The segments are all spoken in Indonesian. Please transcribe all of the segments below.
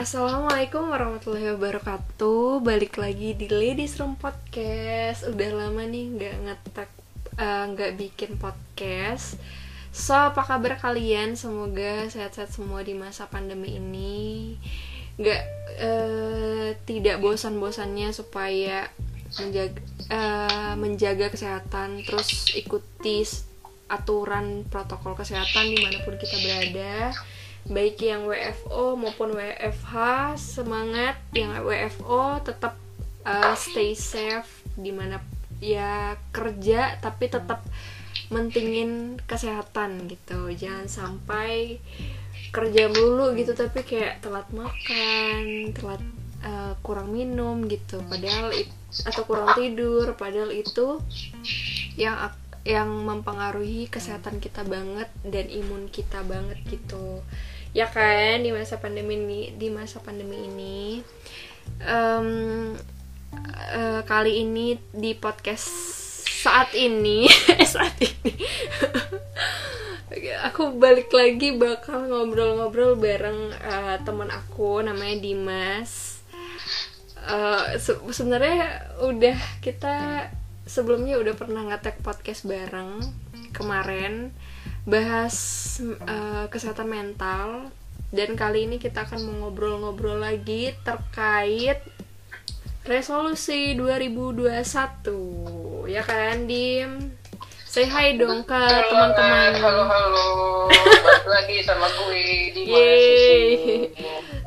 Assalamualaikum warahmatullahi wabarakatuh. Balik lagi di Ladies Room Podcast. Udah lama nih nggak ngetek eh, nggak bikin podcast. So apa kabar kalian? Semoga sehat-sehat semua di masa pandemi ini. Nggak eh, Tidak bosan-bosannya supaya menjaga, eh, menjaga kesehatan Terus ikuti aturan protokol kesehatan di mana pun kita berada baik yang WFO maupun WFH semangat yang WFO tetap uh, stay safe di mana ya kerja tapi tetap mentingin kesehatan gitu. Jangan sampai kerja dulu gitu tapi kayak telat makan telat uh, kurang minum gitu. Padahal it, atau kurang tidur padahal itu yang yang mempengaruhi kesehatan kita banget dan imun kita banget gitu ya kan di masa pandemi ini di masa pandemi ini um, uh, kali ini di podcast saat ini saat ini. Aku balik lagi bakal ngobrol-ngobrol bareng uh, teman aku namanya Dimas. Uh, se sebenarnya udah kita sebelumnya udah pernah ngetek podcast bareng kemarin bahas uh, kesehatan mental. Dan kali ini kita akan mengobrol-ngobrol lagi terkait resolusi 2021 ya kan Dim? Say hi dong ke teman-teman. Halo halo. Balik lagi sama gue Dimas.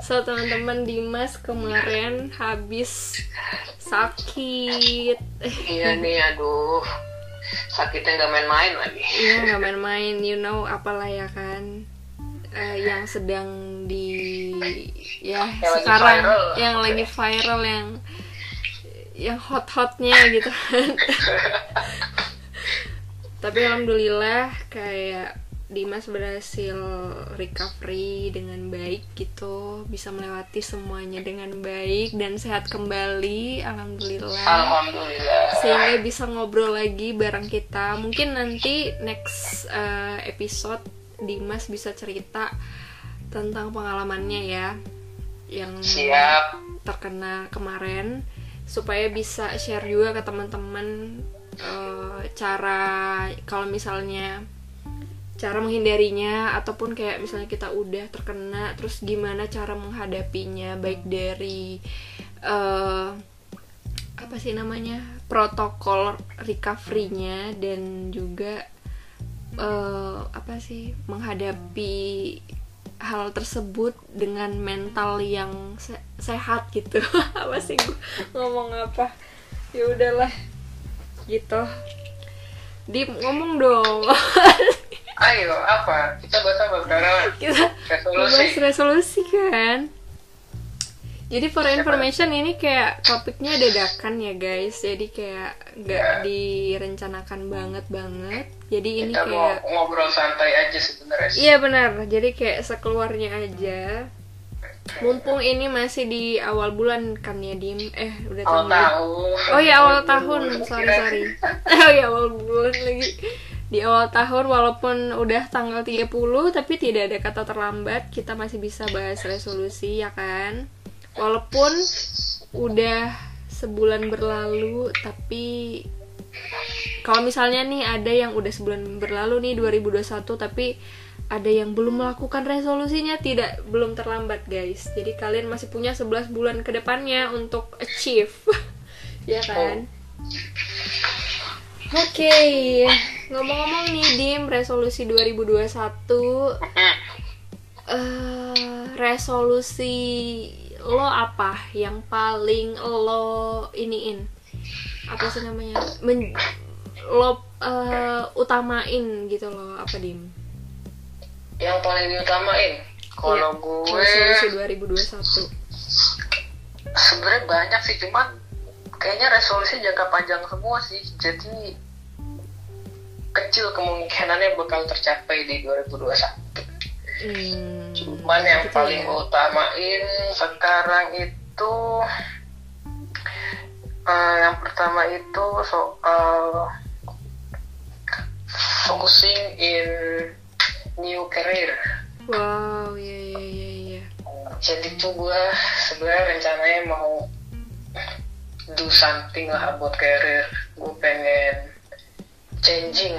So teman-teman Dimas kemarin habis sakit. Iya nih aduh sakitnya nggak main-main lagi. Iya nggak main-main you know apalah ya kan. Uh, yang sedang di ya yang sekarang lagi yang lagi viral yang yang hot-hotnya gitu kan. Tapi alhamdulillah kayak Dimas berhasil recovery dengan baik gitu bisa melewati semuanya dengan baik dan sehat kembali alhamdulillah. Alhamdulillah. Sehingga bisa ngobrol lagi bareng kita. Mungkin nanti next uh, episode Dimas bisa cerita tentang pengalamannya ya yang Siap. terkena kemarin supaya bisa share juga ke teman-teman uh, cara kalau misalnya cara menghindarinya ataupun kayak misalnya kita udah terkena terus gimana cara menghadapinya baik dari uh, apa sih namanya protokol recovery-nya dan juga uh, apa sih menghadapi hal tersebut dengan mental yang se sehat gitu. Apa sih gue ngomong apa? Ya udahlah gitu. Di ngomong dong ayo apa? Kita bahas apa sekarang kita resolusi. bahas resolusi kan? Jadi for information ini kayak topiknya dadakan ya guys. Jadi kayak nggak ya. direncanakan banget banget. Jadi kita ini kayak ngobrol santai aja sebenarnya iya benar. Jadi kayak sekeluarnya aja. Mumpung ini masih di awal bulan kan ya dim? Eh udah awal tahun. oh ya awal tahun. Sorry sorry. Oh ya awal bulan lagi di awal tahun walaupun udah tanggal 30 tapi tidak ada kata terlambat kita masih bisa bahas resolusi ya kan? Walaupun udah sebulan berlalu tapi kalau misalnya nih ada yang udah sebulan berlalu nih 2021 tapi ada yang belum melakukan resolusinya tidak belum terlambat guys. Jadi kalian masih punya 11 bulan ke depannya untuk achieve. Ya kan oke okay. ngomong-ngomong nih dim resolusi 2021 uh, resolusi lo apa yang paling lo iniin? Apa sih namanya? Men, lo uh, utamain gitu lo apa dim? Yang paling diutamain? Kalau ya, gue resolusi 2021 sebenarnya banyak sih cuman kayaknya resolusi jangka panjang semua sih. Jadi kecil kemungkinannya bakal tercapai di 2021 hmm, cuman yang gitu paling ya. utamain sekarang itu uh, yang pertama itu soal focusing in new career. Wow, iya iya iya iya. jadi tuh gue sebenarnya rencananya mau do something lah buat karir gue pengen changing.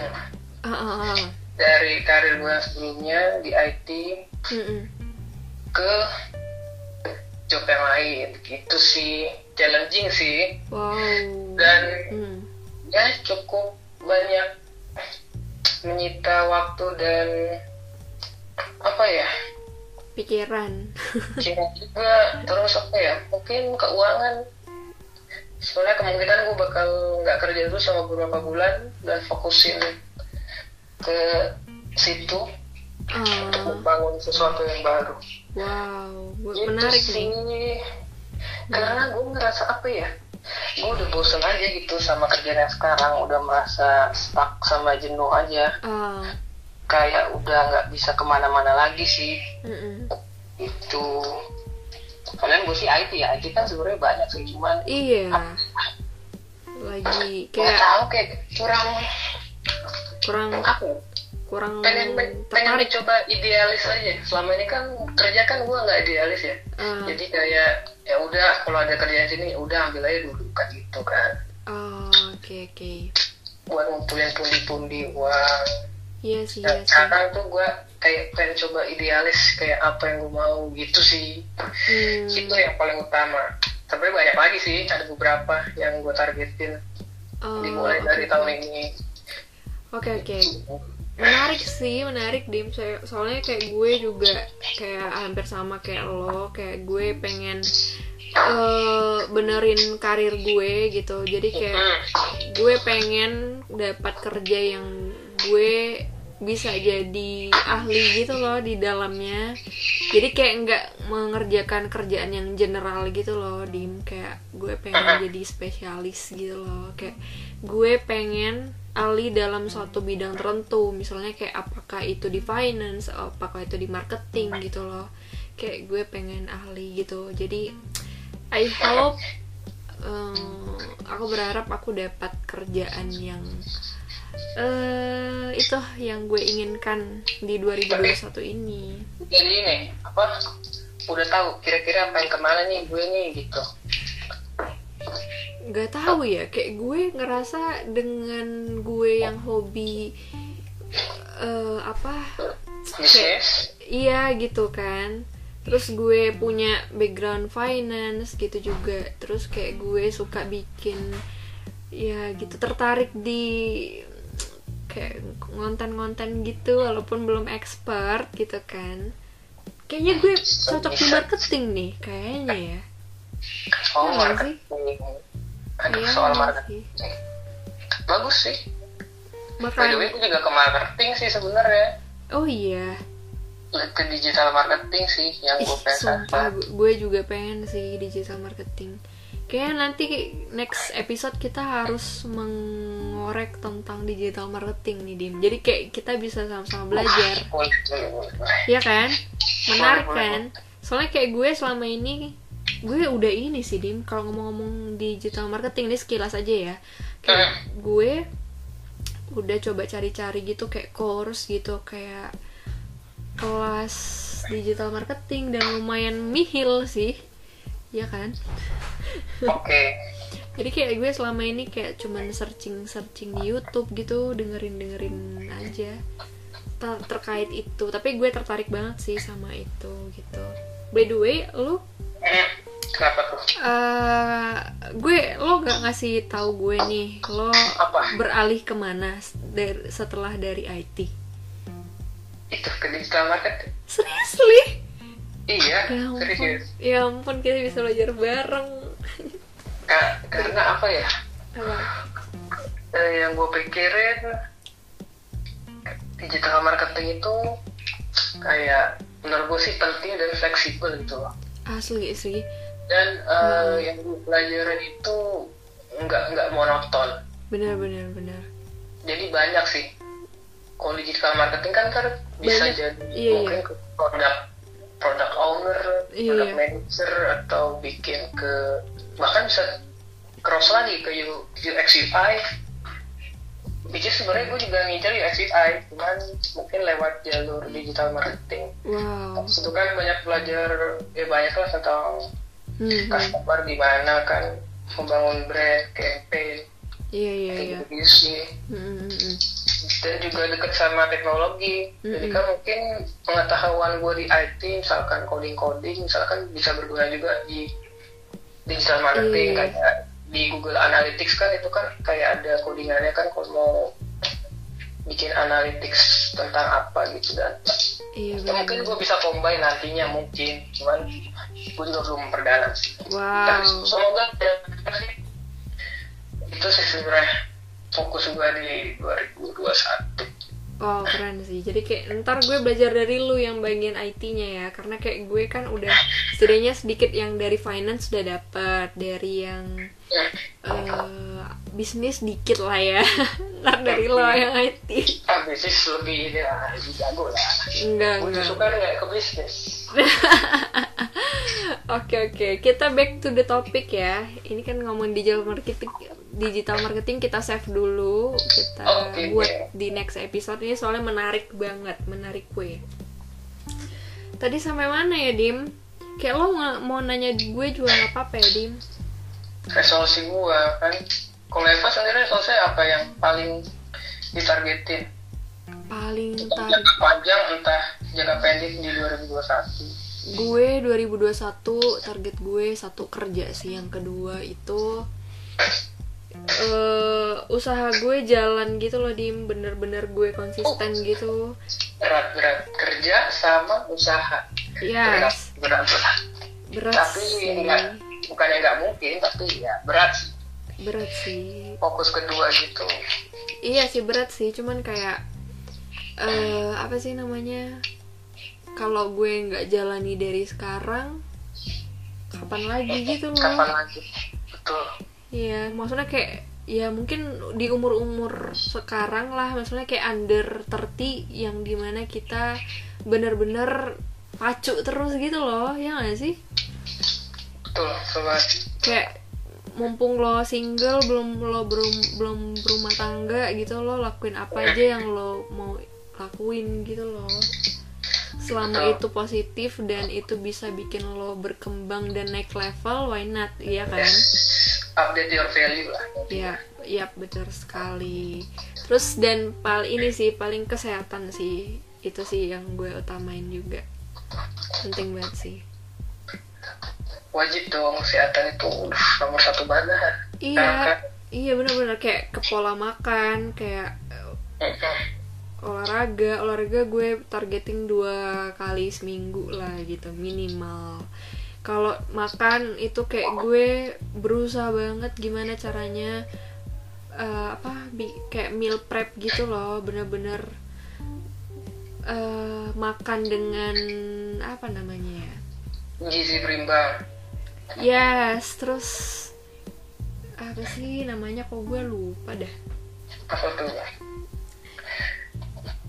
Ah, ah, ah. dari karir gue sebelumnya di IT Mm-mm. ke job yang lain. Gitu sih. Challenging sih. Wow. Dan Hmm. ya cukup banyak menyita waktu dan apa ya? Pikiran. Kira juga. Terus apa ya? Mungkin keuangan soalnya kemungkinan gue bakal nggak kerja dulu sama beberapa bulan dan fokusin ke situ untuk Ah, membangun sesuatu yang baru. Wow Gitu menarik sih. Nih karena gue ngerasa apa ya gue udah bosen aja gitu sama kerjaan yang sekarang udah merasa stuck sama jenuh aja. Ah. Kayak udah nggak bisa ke mana-mana lagi sih. Mm-mm. itu kalian gue sih IT ya IT kan sebenarnya banyak sih cuman iya. Lagi nggak kayak tahu kayak kurang kurang apa ya, kurang pengen pengen tertarik. mencoba idealis aja. Selama ini kan kerja kan gue nggak idealis ya. Ah, jadi kayak ya udah kalau ada kerjaan sini udah ambil aja dulu kan gitu kan. Oh, oke oke. Buat ngumpulin pundi-pundi uang iya sih dan iya sih. Sekarang tuh gue kayak pengen coba idealis kayak apa yang gue mau gitu sih. Hmm, itu yang paling utama. Tapi banyak lagi sih ada beberapa yang gue targetin. Oh, dimulai oke, dari tahun ini. Oke oke. Menarik sih menarik dim. So- soalnya kayak gue juga kayak hampir sama kayak lo kayak gue pengen eh, benerin karir gue gitu. Jadi kayak gue pengen dapat kerja yang gue bisa jadi ahli gitu loh di dalamnya. Jadi kayak nggak mengerjakan kerjaan yang general gitu loh dim. Kayak gue pengen jadi spesialis gitu loh. Kayak gue pengen ahli dalam suatu bidang tertentu. Misalnya kayak apakah itu di finance apakah itu di marketing gitu loh. Kayak gue pengen ahli gitu. Jadi I hope eh, aku berharap aku dapat kerjaan yang eh itu yang gue inginkan di 2021 ini. Jadi nih apa udah tahu kira-kira pengen ke mana nih gue nih gitu. Nggak tahu ya kayak gue ngerasa dengan gue yang hobi eh, apa bisnis iya gitu kan. Terus gue punya background finance gitu juga. Terus kayak gue suka bikin ya gitu tertarik di kayak ngonten-ngonten gitu walaupun belum expert gitu kan. Kayaknya gue cocok di marketing nih kayaknya ya. Oh Iya nggak sih? marketing. Aduh Iya soal marketing. sih? bagus sih. By the way makanya gue juga ke marketing sih sebenarnya. Oh iya. Ke digital marketing sih yang gue pengen sumpah gu- gue juga pengen sih digital marketing. Kayaknya nanti next episode kita harus mengorek tentang digital marketing nih Dim Jadi kayak kita bisa sama-sama belajar. Iya kan? Menarik kan? Soalnya kayak gue selama ini Gue udah ini sih Dim Kalau ngomong-ngomong digital marketing ini sekilas aja ya Kayak gue udah coba cari-cari gitu kayak course gitu Kayak kelas digital marketing dan lumayan mihil sih ya kan oke jadi kayak gue selama ini kayak cuman searching searching di YouTube gitu dengerin dengerin aja. Ter- terkait itu. Tapi gue tertarik banget sih sama itu gitu. By the way lu? Kenapa tuh? Eh gue lo gak ngasih tahu gue nih lo Apa? beralih ke mana dari setelah dari IT itu ke digital marketing seriously? Iya ya ampun. serius. Ya ampun kita bisa belajar bareng Ka- karena apa ya? Apa? Eh, yang gue pikirin digital marketing itu kayak menurut gue sih penting dan fleksibel gitu loh. Asli sih dan eh, yang gue pelajarin itu nggak nggak monoton. Benar benar benar. Jadi banyak sih. Kalau digital marketing kan kan bisa Banyak. jadi Iya, mungkin ke produk produk owner Iya, iya. manager atau bikin ke bahkan bisa cross lagi ke U- UX UI which is sebenarnya gue juga ngincer UX UI cuman mungkin lewat jalur digital marketing. Wow. Itu kan banyak belajar ya banyak lah tentang hmm, hmm. customer gimana kan membangun brand campaign iya iya iya. sih. Hmm, hmm, hmm, dan juga deket sama teknologi. Jadi Mm-mm. kan mungkin pengetahuan gue di IT misalkan coding coding misalkan bisa berguna juga di digital marketing Iya. kayak di Google Analytics kan itu kan kayak ada codingannya kan kalau mau bikin analytics tentang apa gitu dan iya ya, mungkin gue bisa combine nantinya mungkin cuman gue juga belum memperdalam sih wow. tapi semoga ya, itu sih sebenarnya fokus gue di 2021 Oh keren sih. Jadi kayak ntar gue belajar dari lu yang bagian IT-nya ya. Karena kayak gue kan udah setidaknya sedikit yang dari finance udah dapat, dari yang ya. eh, bisnis dikit lah ya. ntar dari lo yang IT. ah bisnis lebih ini lah lebih jago lah Enggak gue enggak. suka nggak ke bisnis Oke oke, kita back to the topic ya. Ini kan ngomong digital marketing, digital marketing kita save dulu, kita Oke. buat di next episode ini soalnya menarik banget, menarik gue. Tadi sampai mana ya Dim? Kayak lo mau nanya gue juga nggak apa-apa ya Dim? resolusi gue kan kalau Eva sendiri resolusi apa yang paling ditargetin Paling entah tar jangka panjang entah jangka pendek di 2021 gue 2021 target gue satu kerja sih, yang kedua itu eh usaha gue jalan gitu loh Dim, bener-bener gue konsisten gitu. berat berat kerja sama usaha Yes, berat berat berat tapi sih. enggak bukannya nggak mungkin tapi ya berat sih. Berat sih. fokus kedua gitu Iya sih berat sih, cuman kayak eh apa sih namanya? Kalau gue nggak jalani dari sekarang, kapan lagi gitu loh? kapan lagi betul Iya, maksudnya kayak ya mungkin di umur-umur sekarang lah, maksudnya kayak under 30 yang di mana kita bener-bener pacu terus gitu loh, ya gak sih? betul sobat kayak mumpung lo single belum lo belum belum berumah tangga gitu lo lakuin apa aja yang lo mau lakuin gitu loh selama Betul. itu positif dan itu bisa bikin lo berkembang dan naik level why not? Iya kan? Update your value lah. Ya ya betul sekali. Terus dan paling ini sih paling kesehatan sih. Itu sih yang gue utamain juga. Penting banget sih. Wajib dong kesehatan itu nomor satu banget iya iya bener-bener. Kayak ke pola makan kayak. Olahraga olahraga gue targeting dua kali seminggu lah gitu minimal. Kalau makan itu kayak gue berusaha banget gimana caranya eh, apa bi- kayak meal prep gitu loh bener-bener eh, makan dengan apa namanya ya? Gizi berimbang. Yes terus apa sih namanya kok gue lupa dah. Apa tuh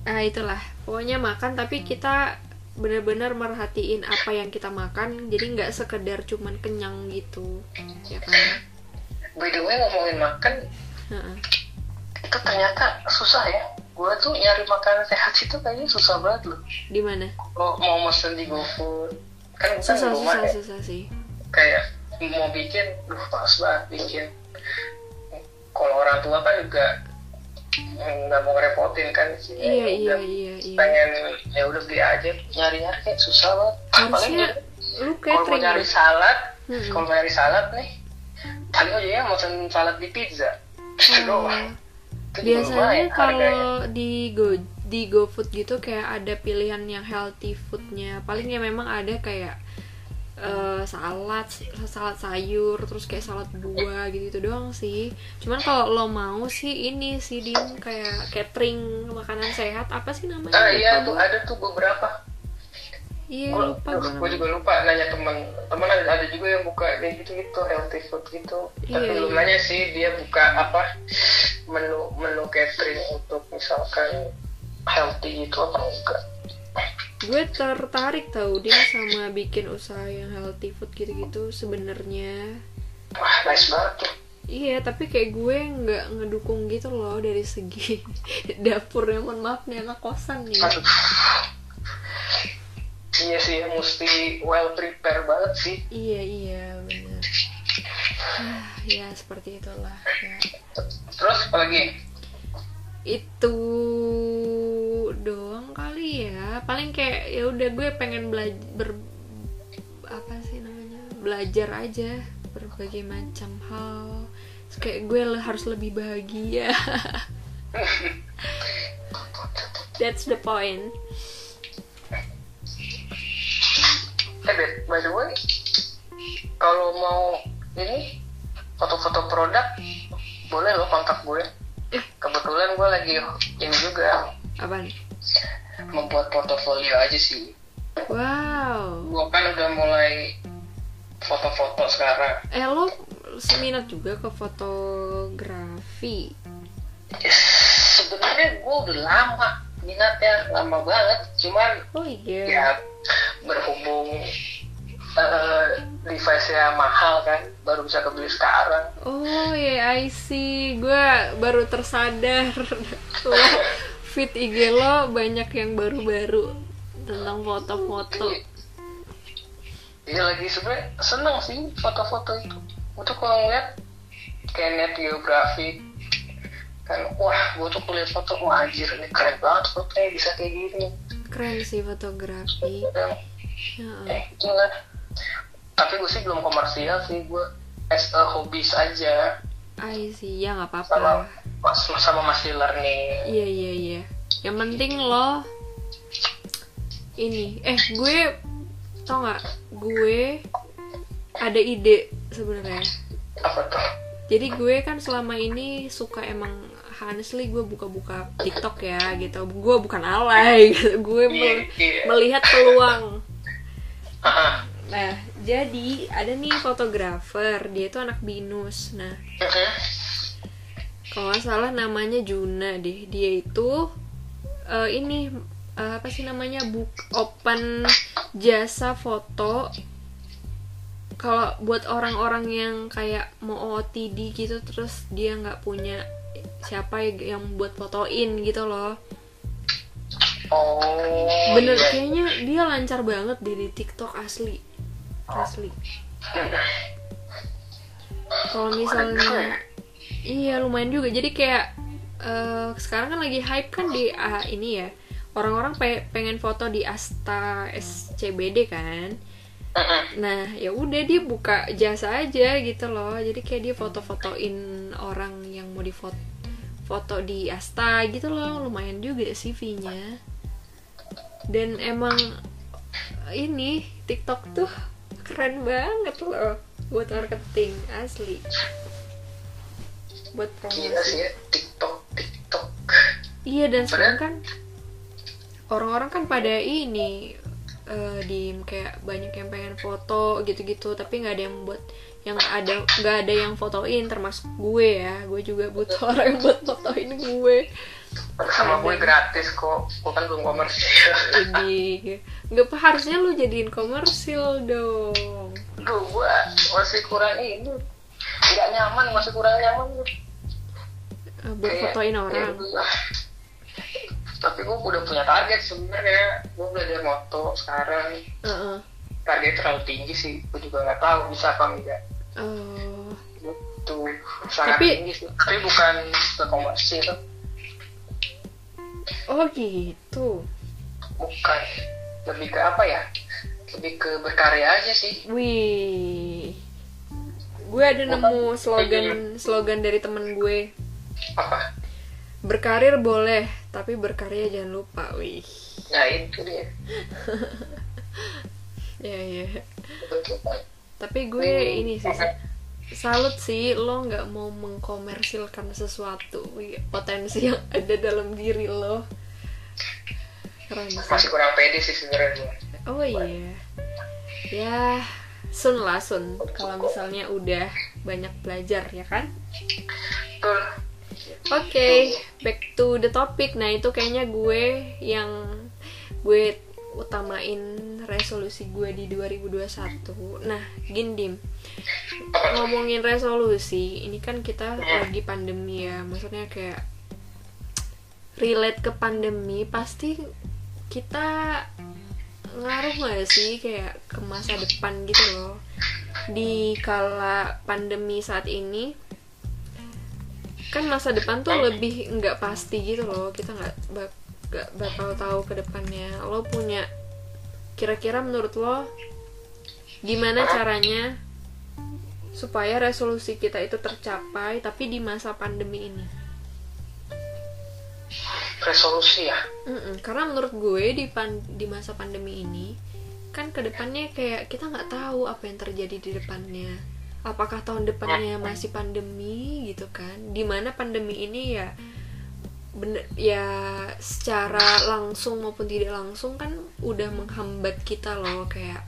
ah itulah. Pokoknya makan tapi kita benar-benar merhatiin apa yang kita makan. Jadi nggak sekedar cuman kenyang gitu. Ya kan? By the way ngomongin makan Heeh. itu ternyata susah ya. Gue tuh nyari makanan sehat itu kayaknya susah banget loh. Di mana? Lo mau mesen di GoFood. Kan susah rumah susah ya. susah sih. Kayak mau bikin duh males banget bikin. Kalau orang tua kan juga nggak mau ngerepotin kan sih. Iya iya iya iya. pengen ya udah beli aja. Nyari nyari kayak susah banget. Paling harusnya lu kalau mau nyari salad Mm-mm. kalau mau nyari salad nih paling aja ya mau salad di pizza. Itu Oh. doang. Biasanya kalau di go di GoFood gitu kayak ada pilihan yang healthy foodnya. Paling ya memang ada kayak eh, salad salad sayur terus kayak salad buah gitu gitu doang sih. Cuman kalau lo mau sih ini sih dim kayak catering makanan sehat apa sih namanya? Ah iya gua. tuh ada tuh beberapa. Iya gue lupa gua gue juga lupa nanya teman teman ada, ada juga yang buka kayak gitu gitu healthy food gitu. Tapi Iya, belum iya. nanya sih dia buka apa? Menu menu catering untuk misalkan healthy gitu apa enggak gue tertarik tau dia sama bikin usaha yang healthy food gitu-gitu sebenarnya wah nice banget tuh Iya, tapi kayak gue nggak ngedukung gitu loh dari segi dapurnya. Mohon maaf nih anak kosan nih. Aduh. Iya sih, mesti well prepare banget sih. Iya iya benar. Ah, ya seperti itulah. Ya. Terus apa lagi? Doang kali ya. Paling kayak ya udah gue pengen belajar ber apa sih namanya belajar aja berbagai macam hal. Terus kayak gue harus lebih bahagia. That's the point. Eh, Bet, by the way, kalau mau ini foto-foto produk, boleh lo kontak gue. Eh. Kebetulan gue lagi ini juga Apaan? membuat portofolio aja sih. Wow. Gue kan udah mulai foto-foto sekarang. Eh lo seminat juga ke fotografi. Sebenarnya gue udah lama minatnya lama banget, cuman Oh iya. ya berhubung eh, device-nya mahal kan, baru bisa kebeli sekarang. Oh ya I see. Gue baru tersadar. feed IG lo banyak yang baru-baru tentang foto-foto. Iya lagi sebenarnya seneng sih foto-foto itu. Gue tuh kalau ngeliat kayak net geografi kan wah gue tuh kuliah foto wah anjir ini keren banget fotonya bisa kayak gini Keren sih fotografi. Ya, eh tapi gue sih belum komersial sih gue as a hobbies aja I see. Ya nggak apa-apa. mas sama masih learning Iya iya iya. Yang penting lo ini. Eh gue tau nggak? Gue ada ide sebenarnya. apa tuh Jadi gue kan selama ini suka emang honestly gue buka-buka TikTok ya gitu. Gue bukan alay gitu. Gue mel- Iya. melihat peluang. Ah, Nah, jadi ada nih fotografer, dia itu anak binus. Nah, kalau nggak salah namanya Juna deh. Dia itu eh, ini eh, apa sih namanya book open jasa foto. Kalau buat orang-orang yang kayak mau OTD gitu, terus dia nggak punya siapa yang buat fotoin gitu loh. oh Bener iya. kayaknya dia lancar banget deh di TikTok asli, asli. Kalau misalnya iya lumayan juga. Jadi kayak eh, sekarang kan lagi hype kan di ah, ini ya. Orang-orang pe- pengen foto di Asta SCBD kan. Nah, ya udah dia buka jasa aja gitu loh. Jadi kayak dia foto-fotoin orang yang mau difoto foto di Asta gitu loh. Lumayan juga CV-nya. Dan emang ini TikTok tuh keren banget loh. Buat marketing asli. Buat gila promosi. sih ya TikTok TikTok. Iya dan sekarang kan orang-orang kan pada ini eh, di kayak banyak yang pengen foto gitu-gitu tapi nggak ada yang buat yang ada nggak ada yang fotoin termasuk gue ya. Gue juga butuh orang yang buat fotoin gue sama gue gratis kok. Gue kan belum komersial jadi nggak apa harusnya lu jadiin komersil dong. Duh, gue masih kurang ini. Nggak nyaman masih kurang nyaman Eh, buat Kayak- fotoin orang dulu. tapi gue udah punya target sebenarnya. Gue belajar moto sekarang. Heeh. target terlalu tinggi sih. Gue juga nggak tahu bisa apa enggak. Oh, itu sangat Tapi- tinggi sih. Tapi bukan ke komersil oh gitu. Bukan. Lebih ke apa ya? Lebih ke berkarya aja sih. Wih. Gue ada nemu slogan slogan dari temen gue. Apa? Berkarir boleh tapi berkarya jangan lupa wih. Nah itu dia. Ya ya. Betul. tapi gue ini sih salut sih lo nggak mau mengkomersilkan sesuatu. Wih, potensi yang ada dalam diri lo. Keren sih. Masih kurang pede sih sebenarnya oh iya. Ya sun lah sun. Kalau misalnya udah banyak belajar ya kan? Betul. Oke, back to the topic. Nah, itu kayaknya gue yang gue utamain resolusi gue di 2021 nah gini dim. Ngomongin resolusi ini kan kita lagi pandemi ya. Maksudnya kayak relate ke pandemi pasti kita ngaruh gak sih kayak ke masa depan gitu loh? Di kala pandemi saat ini kan masa depan tuh lebih nggak pasti gitu loh. Kita nggak bak gak bakal tahu ke depannya. Lo punya kira-kira menurut lo gimana caranya supaya resolusi kita itu tercapai tapi di masa pandemi ini? Resolusi ya? Mm-mm, karena menurut gue di pan di masa pandemi ini kan ke depannya kayak kita nggak tahu apa yang terjadi di depannya. Apakah tahun depannya masih pandemi gitu kan? Di mana pandemi ini ya bener ya secara langsung maupun tidak langsung kan udah menghambat kita loh kayak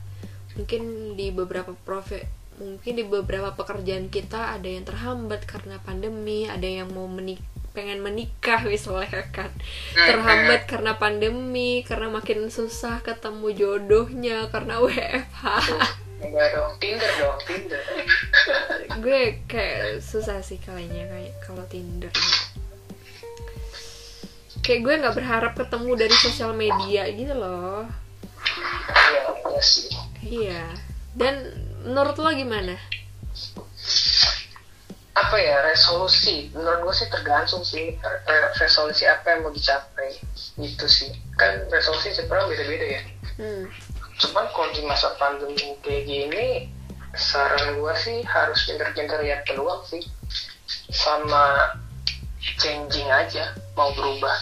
mungkin di beberapa profe mungkin di beberapa pekerjaan kita ada yang terhambat karena pandemi ada yang mau menik pengen menikah misalnya kan. Terhambat karena pandemi karena makin susah ketemu jodohnya karena WFH enggak dong Tinder dong Tinder. Gue kayak susah sih kayaknya kayak kalau Tinder kayak gue nggak berharap ketemu dari sosial media gitu loh. Iya iya sih. Iya. Dan menurut lo gimana? Apa ya resolusi? Menurut gue sih tergantung sih. Re- resolusi apa yang mau dicapai. Gitu sih. Kan resolusi sebenarnya beda-beda ya. Hmm. cuman kalau di masa pandemi kayak gini saran gue sih harus pinter-pinter lihat peluang sih. Sama changing aja mau berubah.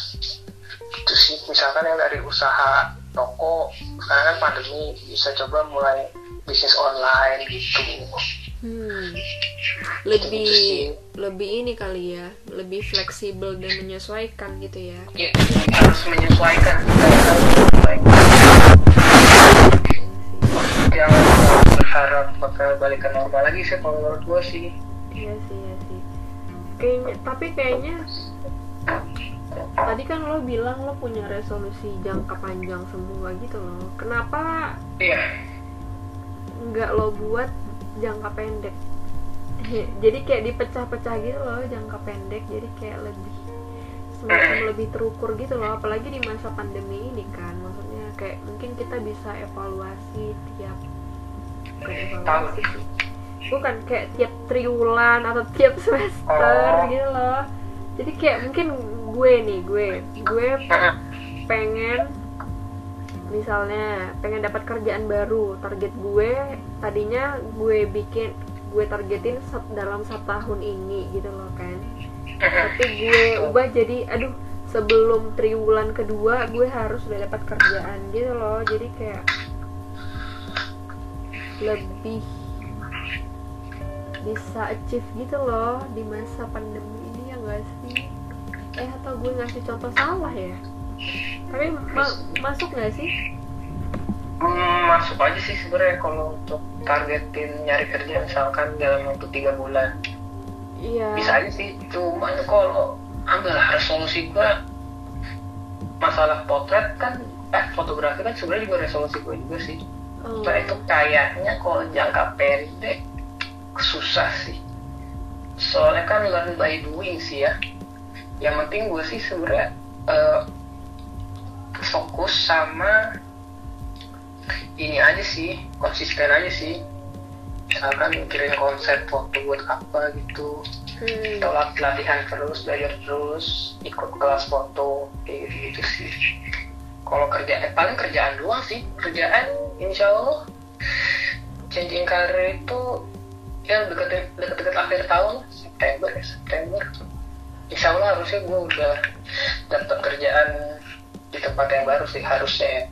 Itu sih misalkan yang dari usaha toko sekarang kan pandemi bisa coba mulai bisnis online gitu. Hmm. Gitu lebih sih. lebih ini kali ya lebih fleksibel dan menyesuaikan gitu ya. Ya harus menyesuaikan. Jangan berharap bakal balik ke normal lagi sih kalau menurut gue sih. Iya sih iya. sih kayaknya tapi kayaknya tadi kan lo bilang lo punya resolusi jangka panjang semua gitu loh. Kenapa iya. nggak lo buat jangka pendek? Jadi kayak dipecah-pecah gitu loh jangka pendek jadi kayak lebih semacam lebih terukur gitu loh. Apalagi di masa pandemi ini kan maksudnya kayak mungkin kita bisa evaluasi tiap evaluasi bukan kayak tiap triwulan atau tiap semester Oh. gitu loh. Jadi kayak mungkin gue nih gue gue pengen misalnya pengen dapat kerjaan baru. Target gue tadinya gue bikin gue targetin dalam satu tahun ini gitu loh kan. Tapi gue ubah jadi aduh sebelum triwulan kedua gue harus udah dapat kerjaan gitu loh. Jadi kayak lebih bisa achieve gitu loh di masa pandemi ini ya gak sih? Eh atau gue ngasih contoh salah ya? Tapi ma- masuk gak sih? Hmm, masuk aja sih sebenarnya kalau untuk targetin nyari kerja misalkan dalam waktu tiga bulan. Iya. Bisa aja sih cuman kalau ambil resolusi gua masalah potret kan eh fotografi kan sebenarnya juga resolusi gue juga sih. Cuma itu kayaknya kalau jangka pendek susah sih. Soalnya kan learn by doing sih ya. Yang penting gue sih sebenarnya eh, fokus sama ini aja sih konsisten aja sih. Misalkan mikirin konsep foto buat apa gitu. Hmm. atau lat- latihan terus belajar terus ikut kelas foto kayak gitu, gitu sih. Kalau kerja eh, paling kerjaan doang sih. Kerjaan insya Allah changing career itu ya deket deket akhir tahun September ya September insya Allah harusnya gue udah dapat kerjaan di tempat yang baru sih harusnya ya.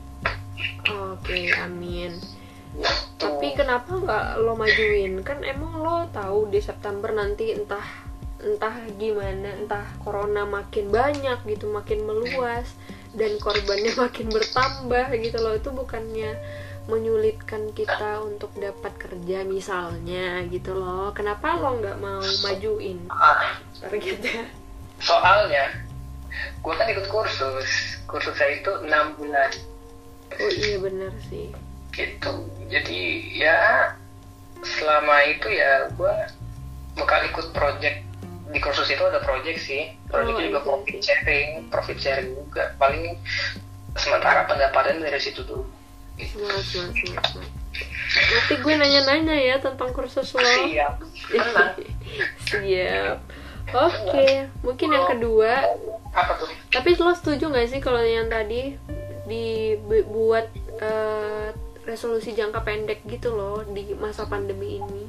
Oke, amin. Gitu. Tapi kenapa nggak lo majuin? Kan emang lo tahu di September nanti entah entah gimana, entah corona makin banyak gitu, makin meluas dan korbannya makin bertambah gitu loh. Itu bukannya menyulitkan kita untuk dapat kerja misalnya gitu loh. Kenapa lo nggak mau majuin? Ah, targetnya? soalnya gue kan ikut kursus. Kursus saya itu enam bulan. Oh iya benar sih. Gitu. Jadi ya selama itu ya gue bakal ikut project. Di kursus itu ada project sih. Project Oh, juga iya profit sih. sharing profit sharing juga. Paling sementara pendapatan dari situ dulu semangat semangat semangat nanti gue nanya-nanya ya tentang kursus lo. Siap. Siap. Oke mungkin yang kedua. Apa tuh? Tapi lo setuju nggak sih kalau yang tadi dibuat eh, resolusi jangka pendek gitu loh di masa pandemi ini?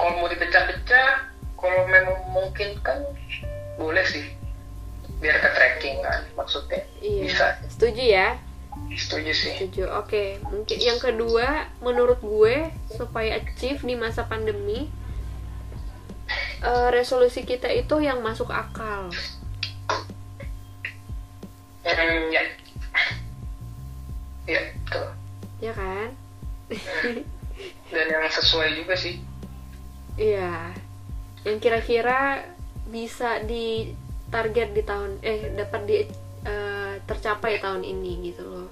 Kalau mau dipecah-pecah kalau memang mungkin kan boleh sih. Biar ke tracking kan maksudnya iya bisa. setuju ya setuju sih. Setuju. Oke mungkin yang kedua menurut gue supaya achieve di masa pandemi eh, resolusi kita itu yang masuk akal. Hmm, ya. Ya betul. Ya kan? Dan yang sesuai juga sih. Iya. Yang kira-kira bisa di target di tahun eh dapat di eh, tercapai tahun ini gitu loh.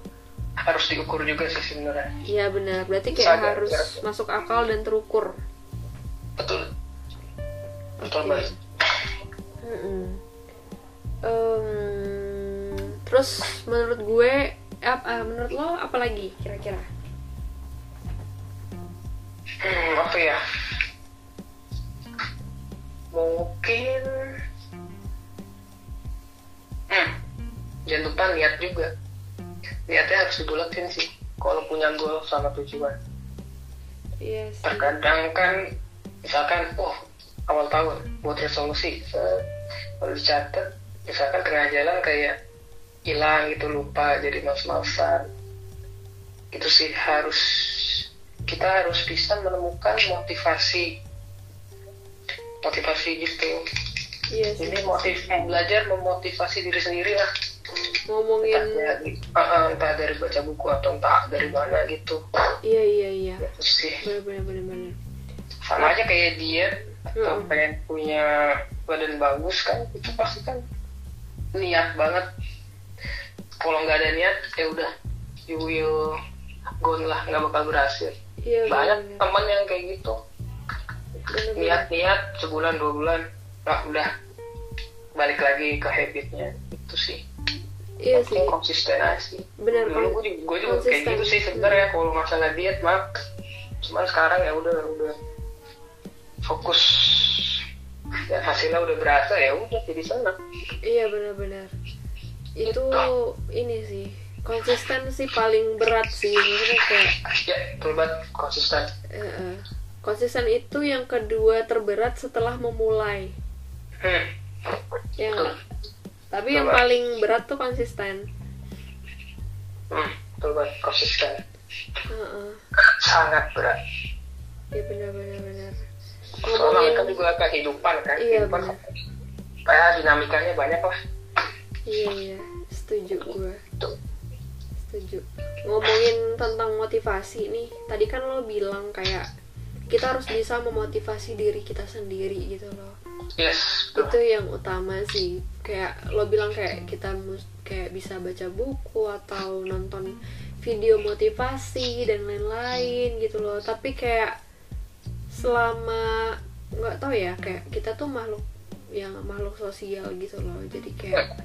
Harus diukur juga sih sebenarnya. Iya benar. Berarti kayak Sadar, harus ya. masuk akal dan terukur. Betul. Betul banget Mm-mm. Em, terus menurut gue ap- eh, menurut lo apa lagi kira-kira? Hmm, apa ya? Mungkin jangan lupa niat juga. Niatnya harus dibulatin sih kalau punya goal sama tujuan. Iya sih. Terkadang kan misalkan oh awal tahun buat resolusi kalau dicatat misalkan tengah jalan kayak hilang gitu lupa jadi males-malesan itu sih harus kita harus bisa menemukan motivasi. Motivasi gitu. Iya sih. Ini motiv belajar memotivasi diri sendiri lah entah ngomongin dari, uh, uh, entah dari baca buku atau entah dari mana gitu. Iya iya iya. Itu sih. Bener bener bener bener. Sama aja kayak diet atau Mm. pengen punya badan bagus kan itu pasti kan niat banget. Kalau nggak ada niat ya udah you will gone lah nggak bakal berhasil. Iya banyak bener. teman yang kayak gitu. Niat-niat sebulan dua bulan nah udah balik lagi ke habitnya itu sih iya sih. Penting konsisten aja sih. Bener dulu kan gue juga, gue juga kayak gitu sih sebenarnya kalau masalah diet mah cuman sekarang ya udah udah fokus. Dan hasilnya udah berasa ya udah jadi senang. Iya benar-benar itu Gitu. ini sih konsisten sih paling berat sih maksudnya kayak ya betul banget konsisten. Eh, konsisten itu yang kedua terberat setelah memulai. Hmm. ya. Tapi yang paling berat tuh konsisten. Hmm. betul banget konsisten. Sangat berat. Iya benar-benar benar soalnya kan juga kehidupan kan? Iya, kehidupan ya dinamikanya banyak lah iya iya. Setuju gue setuju. Ngomongin tentang motivasi nih tadi kan lo bilang kayak kita harus bisa memotivasi diri kita sendiri gitu loh yes itu yang utama sih. Kayak lo bilang kayak kita mus kayak bisa baca buku atau nonton video motivasi dan lain-lain gitu loh. Tapi kayak selama nggak tahu ya kayak kita tuh makhluk yang makhluk sosial gitu loh. Jadi kayak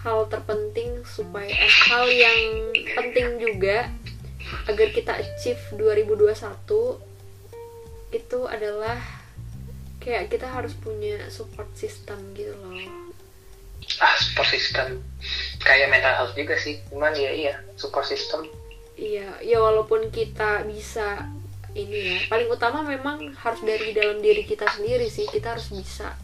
hal terpenting supaya eh, hal yang penting juga agar kita achieve 2021 itu adalah kayak kita harus punya support system gitu loh. Ah support system. Kayak mental health juga sih. Cuman ya iya support system. Iya ya walaupun kita bisa ini ya paling utama memang harus dari dalam diri kita sendiri sih. Kita harus bisa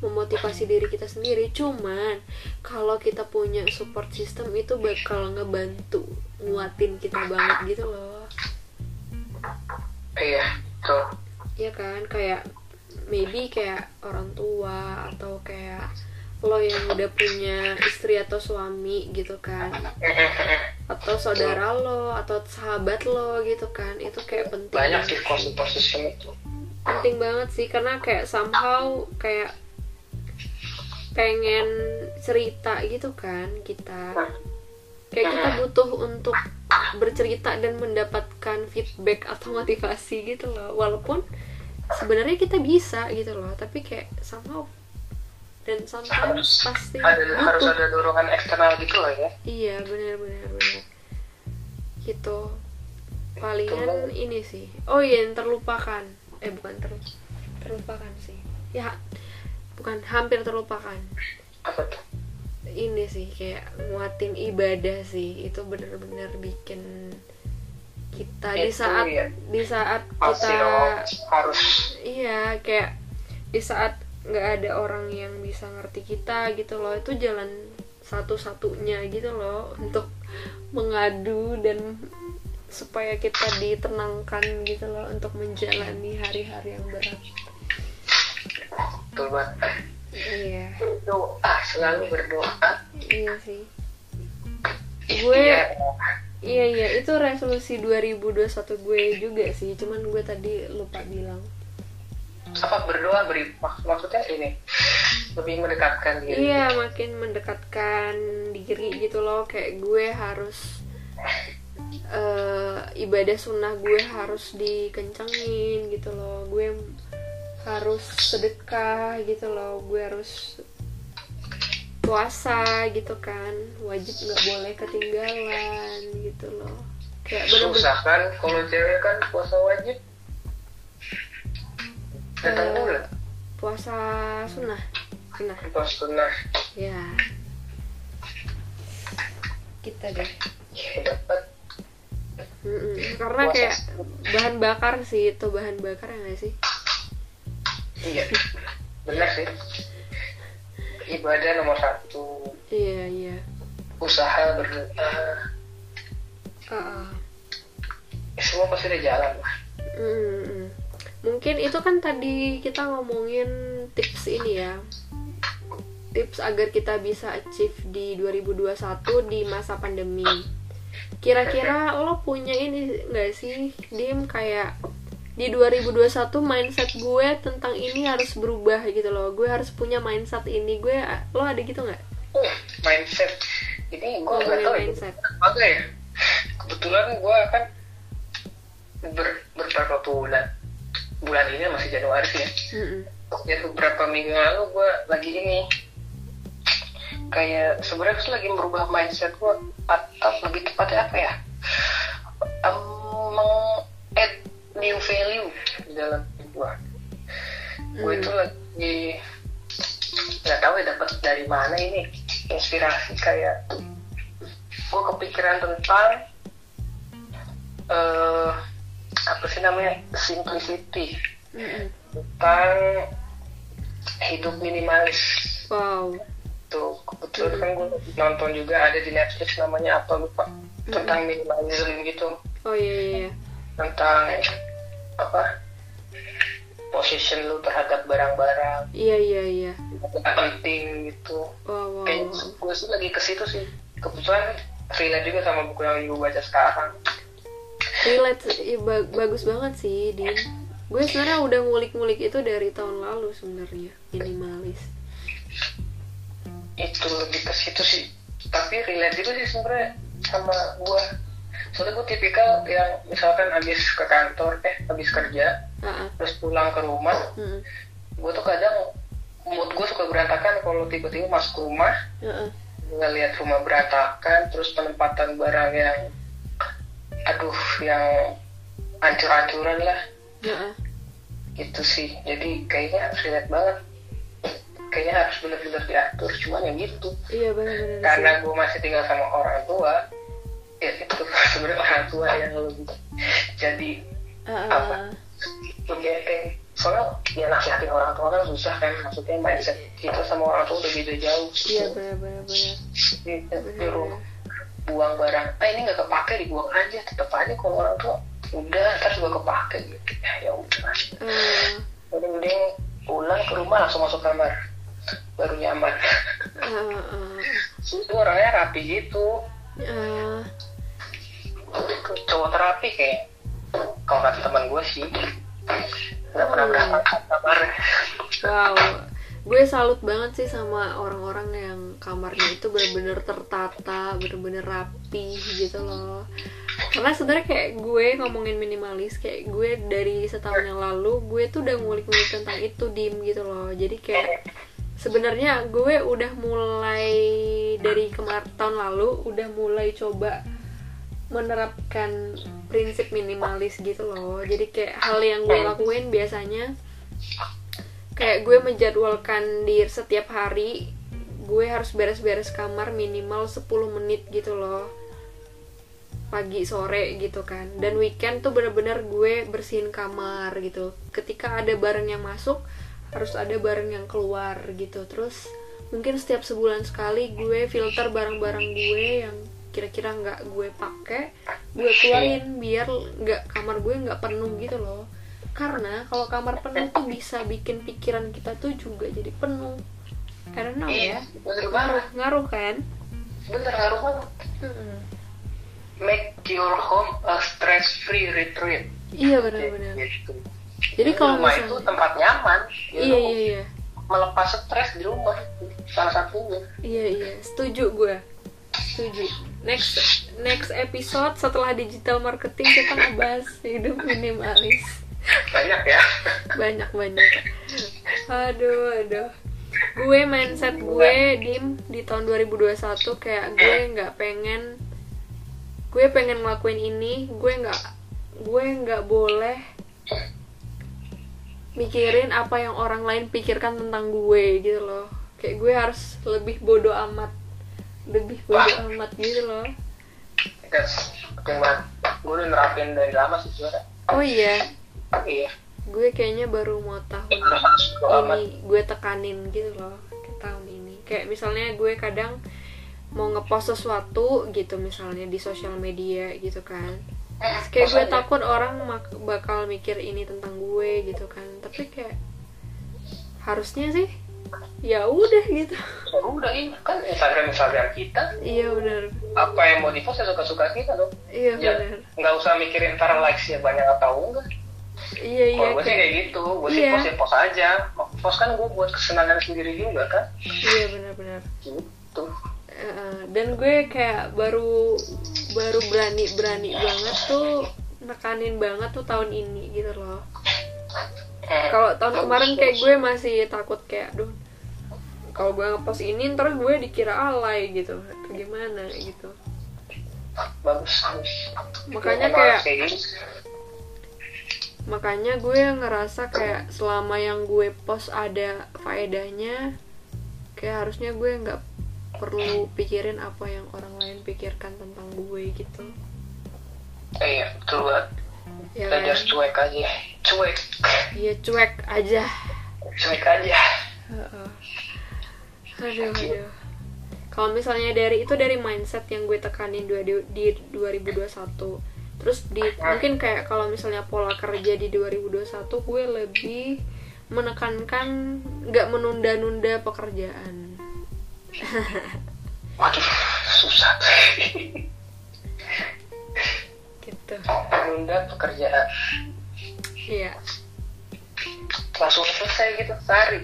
memotivasi diri kita sendiri. Cuman kalau kita punya support system itu bakal ngebantu nguatin kita banget gitu loh. Iya tuh ya kan? Kayak maybe kayak orang tua atau kayak lo yang udah punya istri atau suami gitu kan. Atau saudara lo atau sahabat lo gitu kan. Itu kayak penting banyak sih system itu. Penting banget sih karena kayak somehow kayak pengen cerita gitu kan kita. Kayak kita butuh untuk bercerita dan mendapatkan feedback atau motivasi gitu loh. Walaupun sebenarnya kita bisa gitu loh tapi kayak somehow dan sometimes pasti ada, butuh. harus ada dorongan eksternal gitu loh ya. Iya benar benar benar. Gitu. Palingan ini sih. Oh iya yang terlupakan. Eh bukan ter terlupakan sih. Ya bukan hampir terlupakan. Apa tuh? Ini sih kayak nguatin ibadah sih. Itu bener-bener bikin kita di saat ya. di saat kita harus. Iya kayak di saat nggak ada orang yang bisa ngerti kita gitu loh itu jalan satu-satunya gitu loh untuk mengadu dan supaya kita ditenangkan gitu loh untuk menjalani hari-hari yang berat. Betul banget. Iya. Doa selalu berdoa. Iya sih. Gue Iya. iya iya. Itu resolusi 2021 gue juga sih. Cuman gue tadi lupa bilang. Apa berdoa beri mak- maksudnya ini lebih mendekatkan diri. Iya makin mendekatkan diri gitu loh. Kayak gue harus eh, ibadah sunnah gue harus dikencengin gitu loh. Gue harus sedekah gitu loh. Gue harus puasa gitu kan. Wajib nggak boleh ketinggalan gitu loh. Kayak bener-bener susah kan kalau cewek kan puasa wajib. Datang Eh, bulan puasa sunnah. Sunnah. Puasa sunnah. Ya. Kita deh. Ya dapat. Mm-mm. karena Puasa kayak bahan bakar sih itu bahan bakar ya nggak sih? Iya. Benar sih ibadah nomor satu. Iya iya. Usaha berdoa. Ah. ya, semua pasti ada jalan lah. Mm-mm. mungkin itu kan tadi kita ngomongin tips ini ya. Tips agar kita bisa achieve di 2021 di masa pandemi. Kira-kira lo punya ini nggak sih dim? Kayak di 2021 mindset gue tentang ini harus berubah gitu loh. Gue harus punya mindset ini. Gue lo ada gitu nggak? Uh, mindset. Ini gue nggak tahu ya. mindset. apa ya? Kebetulan gue kan ber, beberapa bulan bulan ini masih Januari sih ya. Mm-mm. ya beberapa minggu lalu gue lagi ini. Kayak sebenarnya tuh lagi merubah mindset gue atau lebih tepatnya apa ya? Um, meng new value di dalam gue gue Hmm. itu lagi nggak tahu ya dapat dari mana ini inspirasi kayak gue kepikiran tentang eh apa sih namanya simplicity. Mm-mm. tentang hidup minimalis. Wow. Tuh kebetulan kan gue nonton juga ada di Netflix namanya apa lupa. Tentang minimalism gitu. Oh iya iya, iya tentang apa position lu terhadap barang-barang. Iya iya iya. Penting gitu. Wow wow, kayak wow. gue sih lagi ke situ sih. Kebetulan relate juga sama buku yang gue baca sekarang. Relate iya, ba- bagus banget sih din. Gue sebenarnya udah ngulik-ngulik itu dari tahun lalu sebenarnya minimalis. Itu lebih ke situ sih. Tapi relate juga sih sebenarnya sama gue soalnya gue tipikal yang misalkan habis ke kantor eh habis kerja ah ah. terus pulang ke rumah Mm-mm. gue tuh kadang mood gue suka berantakan kalau tiba-tiba masuk ke rumah Ah, ah. ngelihat rumah berantakan terus penempatan barang yang aduh yang ancur-ancuran lah Ah, ah. gitu sih jadi kayaknya relate banget kayaknya harus benar-benar diatur cuman ya gitu iya benar-benar karena gue masih tinggal sama orang tua ya itu sebenarnya orang tua yang lebih jadi ah, apa? enteng soalnya ya nasihatin orang tua kan susah kan maksudnya mindset kita sama orang tua udah beda jauh. Iya benar-benar nyuruh buang barang. Ah ini nggak kepake dibuang aja. Tetap aja kalau orang tua udah ntar juga kepake. Gitu ya ya udah. Ah, jadi mending pulang ke rumah langsung masuk kamar. Baru nyaman. Ah, ah. itu orangnya rapi gitu cowok terapi kayak kalau kata teman gue sih. Nggak pernah berangkat kamar wow. Gue salut banget sih sama orang-orang yang kamarnya itu bener-bener tertata bener-bener rapi gitu loh. Karena sebenarnya kayak gue ngomongin minimalis kayak gue dari setahun yang lalu gue tuh udah ngulik-ngulik tentang itu dim gitu loh. Jadi kayak sebenarnya gue udah mulai dari kemarin tahun lalu udah mulai coba menerapkan prinsip minimalis gitu loh. Jadi kayak hal yang gue lakuin biasanya kayak gue menjadwalkan di setiap hari gue harus beres-beres kamar minimal 10 menit gitu loh. Pagi sore gitu kan. Dan weekend tuh bener-bener gue bersihin kamar gitu. Ketika ada barang yang masuk harus ada barang yang keluar gitu. Terus mungkin setiap sebulan sekali gue filter barang-barang gue yang kira-kira nggak gue pakai gue keluarin biar nggak kamar gue nggak penuh gitu loh karena kalau kamar penuh tuh bisa bikin pikiran kita tuh juga jadi penuh I don't know Iya, ya bener ngaruh ngaruh kan Bener ngaruh banget. Mm-mm. Make your home a stress-free retreat. iya benar-benar Gitu. jadi kalau rumah itu misalnya tempat nyaman. Ya, iya iya iya Melepas stres di rumah. Salah satunya. iya iya setuju gue setuju next next episode setelah digital marketing kita ngebahas hidup minimalis. Banyak ya. banyak banyak. Aduh aduh. Gue mindset gue dim di tahun 2021 kayak gue nggak pengen gue pengen ngelakuin ini gue nggak gue nggak boleh mikirin apa yang orang lain pikirkan tentang gue gitu loh. Kayak gue harus lebih bodoh amat lebih bodoh amat gitu loh. Penting banget. Gue udah nerapin dari lama sih suara. oh iya? Iya. gue kayaknya baru mau tahun bodo ini gue tekanin gitu loh ke tahun ini. Kayak misalnya gue kadang mau ngepost sesuatu gitu misalnya di sosial media gitu kan. Terus kayak gue takut orang bakal mikir ini tentang gue gitu kan. Tapi kayak harusnya sih ya udah gitu Ya udah ini kan Instagram Instagram kita. iya benar Apa yang mau di post ya suka-suka kita dong. iya Ya, benar nggak usah mikirin ntar likes ya banyak atau enggak. iya iya Kalau gue sih kayak kayak gitu, gue sih Iya. post ya post aja. Post kan gue buat kesenangan sendiri juga kan. iya benar-benar Gitu. Uh, dan gue kayak baru baru berani berani banget tuh nekanin banget tuh tahun ini gitu loh Eh, kalau tahun kemarin kayak gue masih takut kayak aduh kalau gue ngepost ini ntar gue dikira alay gitu atau gimana gitu bagus bagus. Makanya kayak- makanya gue ngerasa kayak selama yang gue post ada faedahnya kayak harusnya gue nggak perlu pikirin apa yang orang lain pikirkan tentang gue gitu Eh, iya betul banget. ya kan cuek aja, cuek, ya cuek aja cuek aja. Heeh. Aduh aduh kalau misalnya dari itu dari mindset yang gue tekanin dua di, di 2021 terus di mungkin kayak kalau misalnya pola kerja di 2021 gue lebih menekankan nggak menunda-nunda pekerjaan. Waduh, susah. gitu. Menunda pekerjaan. Iya. Langsung selesai gitu sehari.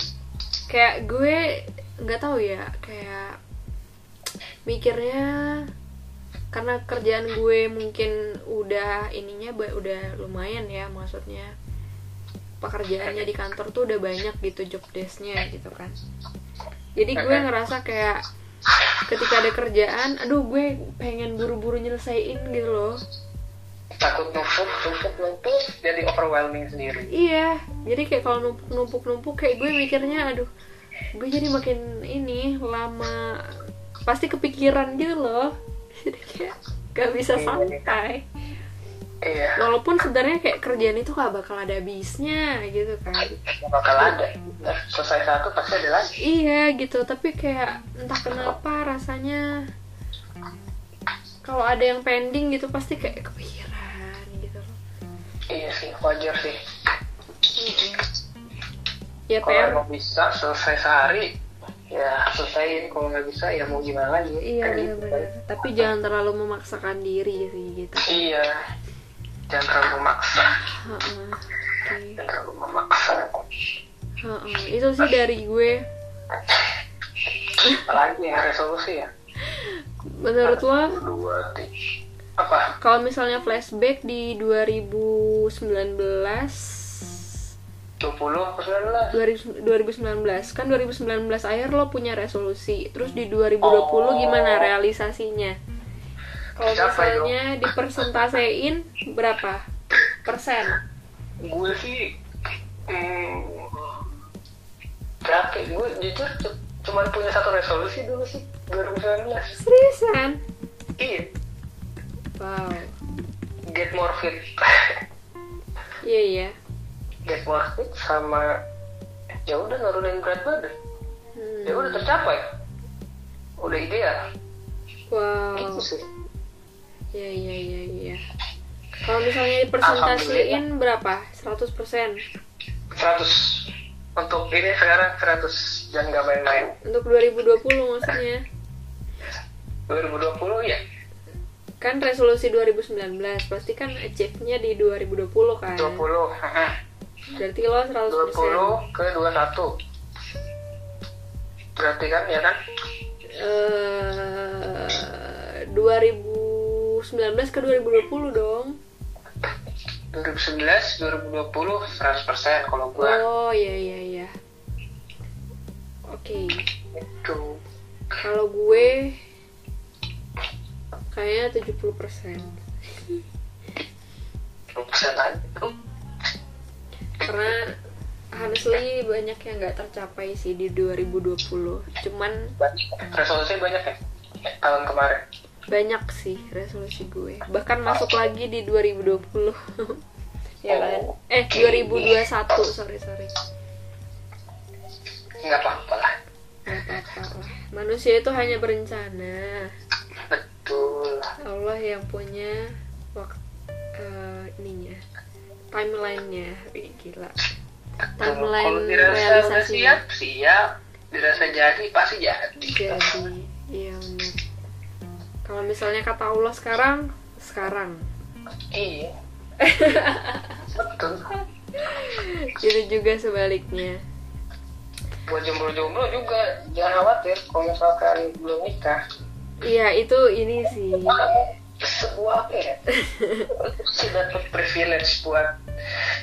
kayak gue nggak tahu ya kayak mikirnya karena kerjaan gue mungkin udah ininya udah lumayan ya maksudnya pekerjaannya di kantor tuh udah banyak gitu job desknya gitu kan. Jadi gue ngerasa kayak ketika ada kerjaan aduh gue pengen buru-buru nyelesain gitu loh. Takut numpuk, numpuk, numpuk, jadi overwhelming sendiri. Iya, jadi kayak kalau numpuk numpuk numpuk kayak gue mikirnya, aduh, gue jadi makin ini lama pasti kepikiran gitu loh. Jadi kayak gak bisa santai. Iya, Walaupun sebenarnya kayak kerjaan itu gak bakal ada habisnya gitu kan. nggak bakal ada. Selesai satu pasti ada lagi. Iya gitu, tapi kayak entah kenapa rasanya kalau ada yang pending gitu pasti kayak kepikiran gitu loh. Iya sih, wajar sih. Ya Kalau emang bisa selesai sehari, ya selesaiin. Kalau nggak bisa, ya mau gimana lagi. Iya Kan gitu. Tapi jangan terlalu memaksakan diri sih gitu. Iya, jangan terlalu memaksa. Heeh. Oke. Jangan terlalu memaksa. Heeh, itu sih dari gue apalagi ya resolusi ya menurut lo apa kalau misalnya flashback di 2019 20 apa 19 2019 kan 2019 akhir lo punya resolusi. Terus di 2020 Oh. gimana realisasinya? Kalau misalnya dipersentasein berapa persen? Gue sih hmm, berapa gue jujur cu- cuman punya satu resolusi dulu sih 2019 seriusan iya. Wow. Get more fit. Iya iya get more fit sama ya udah nurunin berat badan. Hmm. ya udah tercapai. Udah ideal wow. Itu sih. Iya iya iya iya kalau misalnya dipersentasiin berapa? 100 persen? 100 untuk ini sekarang 100 jangan nggak main-main. Untuk 2020 maksudnya? 2020 ya kan resolusi 2019 pasti kan achieve-nya di 2020 kan? 20 haha. Berarti lo 100 20 ke 21 berarti kan ya kan? Eh 2019 ke 2020 dong. 2019 2020 100% kalau gua. Oh iya iya iya. Oke. Itu. Kalau gue kayaknya 70 persen. 20% aja karena honestly banyak yang nggak tercapai sih di 2020 cuman resolusi banyak ya? Tahun kemarin? Banyak sih resolusi gue. Bahkan masuk lagi di 2020 ya kan? Eh 2021 sorry sorry. Nggak apa-apa lah. Nggak apa-apa lah. Manusia itu hanya berencana. Betul. Allah yang punya waktu ininya timelinenya. Wih, gila. Kalau timeline dirasa udah siap siap. Dirasa jadi pasti jadi. Jadi iya benar. Kalau misalnya kata Allah sekarang sekarang. Iya. Betul. Itu juga sebaliknya. Buat jomblo-jomblo juga jangan khawatir. Kalau misalkan belum nikah. Iya itu ini sih sebuah apa ya dapat privilege buat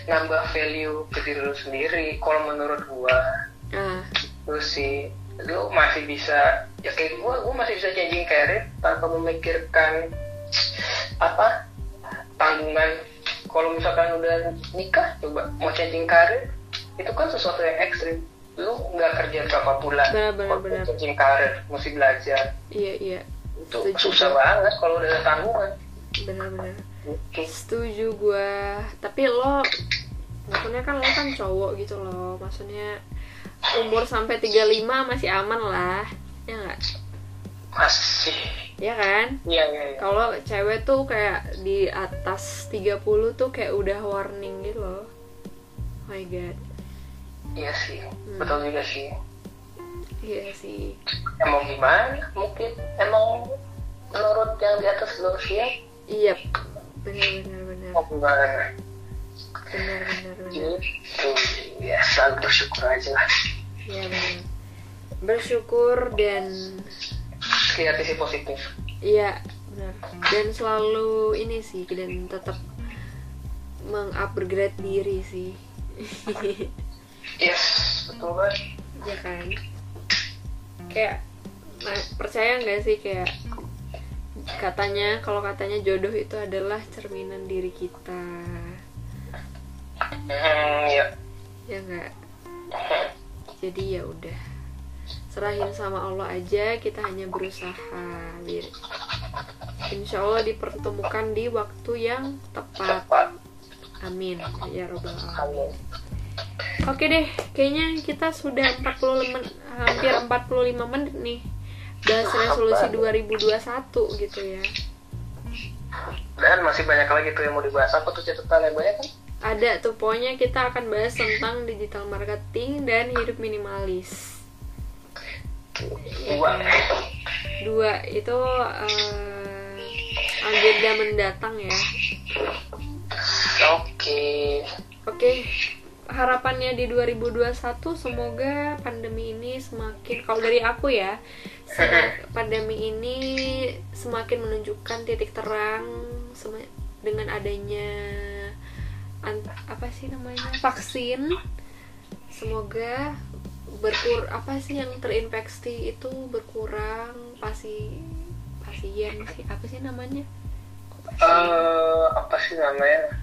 nambah value ke diri lu sendiri. Kalau menurut gua ah. lu sih lu masih bisa ya kayak gua gua masih bisa changing career tanpa memikirkan apa tanggungan. Kalau misalkan udah nikah coba mau changing career itu kan sesuatu yang ekstrim. Lu nggak kerja berapa bulan Benar, benar, benar. changing career mesti belajar. Iya iya itu Setuju. susah banget kalau udah ada tanggungan. Benar-benar setuju gua. Tapi lo maksudnya kan lo kan cowok gitu loh. Maksudnya umur sampai 35 masih aman lah. Ya nggak? Masih. Ya kan? Iya iya iya. Kalau cewek tuh kayak di atas 30 tuh kayak udah warning gitu loh. Oh my god. Iya sih. Hmm. betul juga sih iya sih. Emang gimana? Mungkin emang menurut yang di atas siap iya. Benar benar benar. Mau gimana? Benar benar benar. Gitu. Ya selalu bersyukur aja lah. Iya benar. Bersyukur dan sisi positif. Iya, benar. Dan selalu ini sih dan tetap mengupgrade diri sih. yes betul banget. Ya kan? Kayak nah, percaya nggak sih kayak katanya kalau katanya jodoh itu adalah cerminan diri kita. hmm, ya Ya nggak? Jadi ya udah. Serahin sama Allah aja, kita hanya berusaha. Biar Insya Allah dipertemukan di waktu yang tepat. Amin ya robbal alamin. amin Oke deh, kayaknya kita sudah 40 men hampir 45 menit nih bahas resolusi 2021 gitu ya. dan masih banyak lagi tuh yang mau dibahas apa tuh catatan yang banyak kan Ada tuh pokoknya kita akan bahas tentang digital marketing dan hidup minimalis. Dua? Dua itu eh, agenda mendatang ya. oke Oke, harapannya di 2021 semoga pandemi ini semakin kalau dari aku ya pandemi ini semakin menunjukkan titik terang dengan adanya apa sih namanya vaksin. Semoga berkur apa sih yang terinfeksi itu berkurang pasti pasien sih apa sih namanya? Uh, apa sih namanya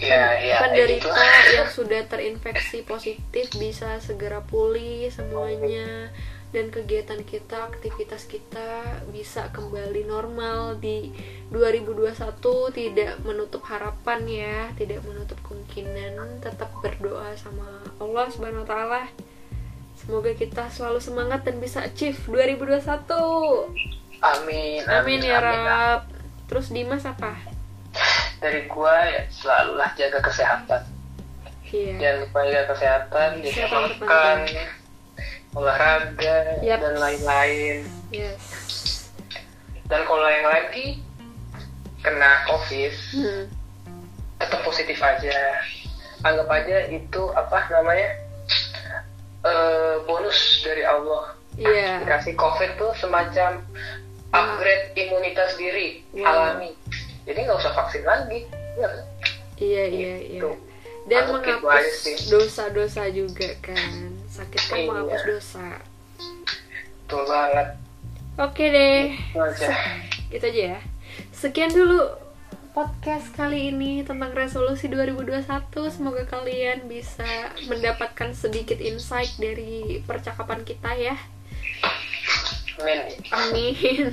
ya, ya, penderita yang sudah terinfeksi positif bisa segera pulih semuanya dan kegiatan kita, aktivitas kita bisa kembali normal di 2021 tidak menutup harapan ya, tidak menutup kemungkinan, tetap berdoa sama Allah Subhanahu wa taala. Semoga kita selalu semangat dan bisa achieve 2021. Amin. Amin, amin ya Rab. Terus Dimas apa? Dari gua ya selalulah jaga kesehatan iya. jangan lupa jaga kesehatan jaga makan olahraga yep. dan lain-lain yes. dan kalau yang lagi kena covid hmm. tetap positif aja anggap aja itu apa namanya uh, bonus dari Allah yeah. dikasih covid tuh semacam upgrade imunitas diri wow. alami jadi nggak usah vaksin lagi. Ya iya iya gitu. iya dan menghapus dosa-dosa juga kan. Sakit kan iya. menghapus dosa. Betul banget. Oke deh. Itu aja. gitu aja ya. Sekian dulu podcast kali ini tentang resolusi 2021 semoga kalian bisa mendapatkan sedikit insight dari percakapan kita ya amin amin.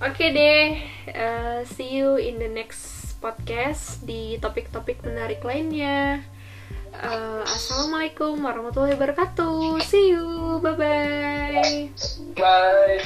Oke okay deh uh, see you in the next podcast di topik-topik menarik lainnya. Uh, assalamualaikum warahmatullahi wabarakatuh. See you. Bye bye bye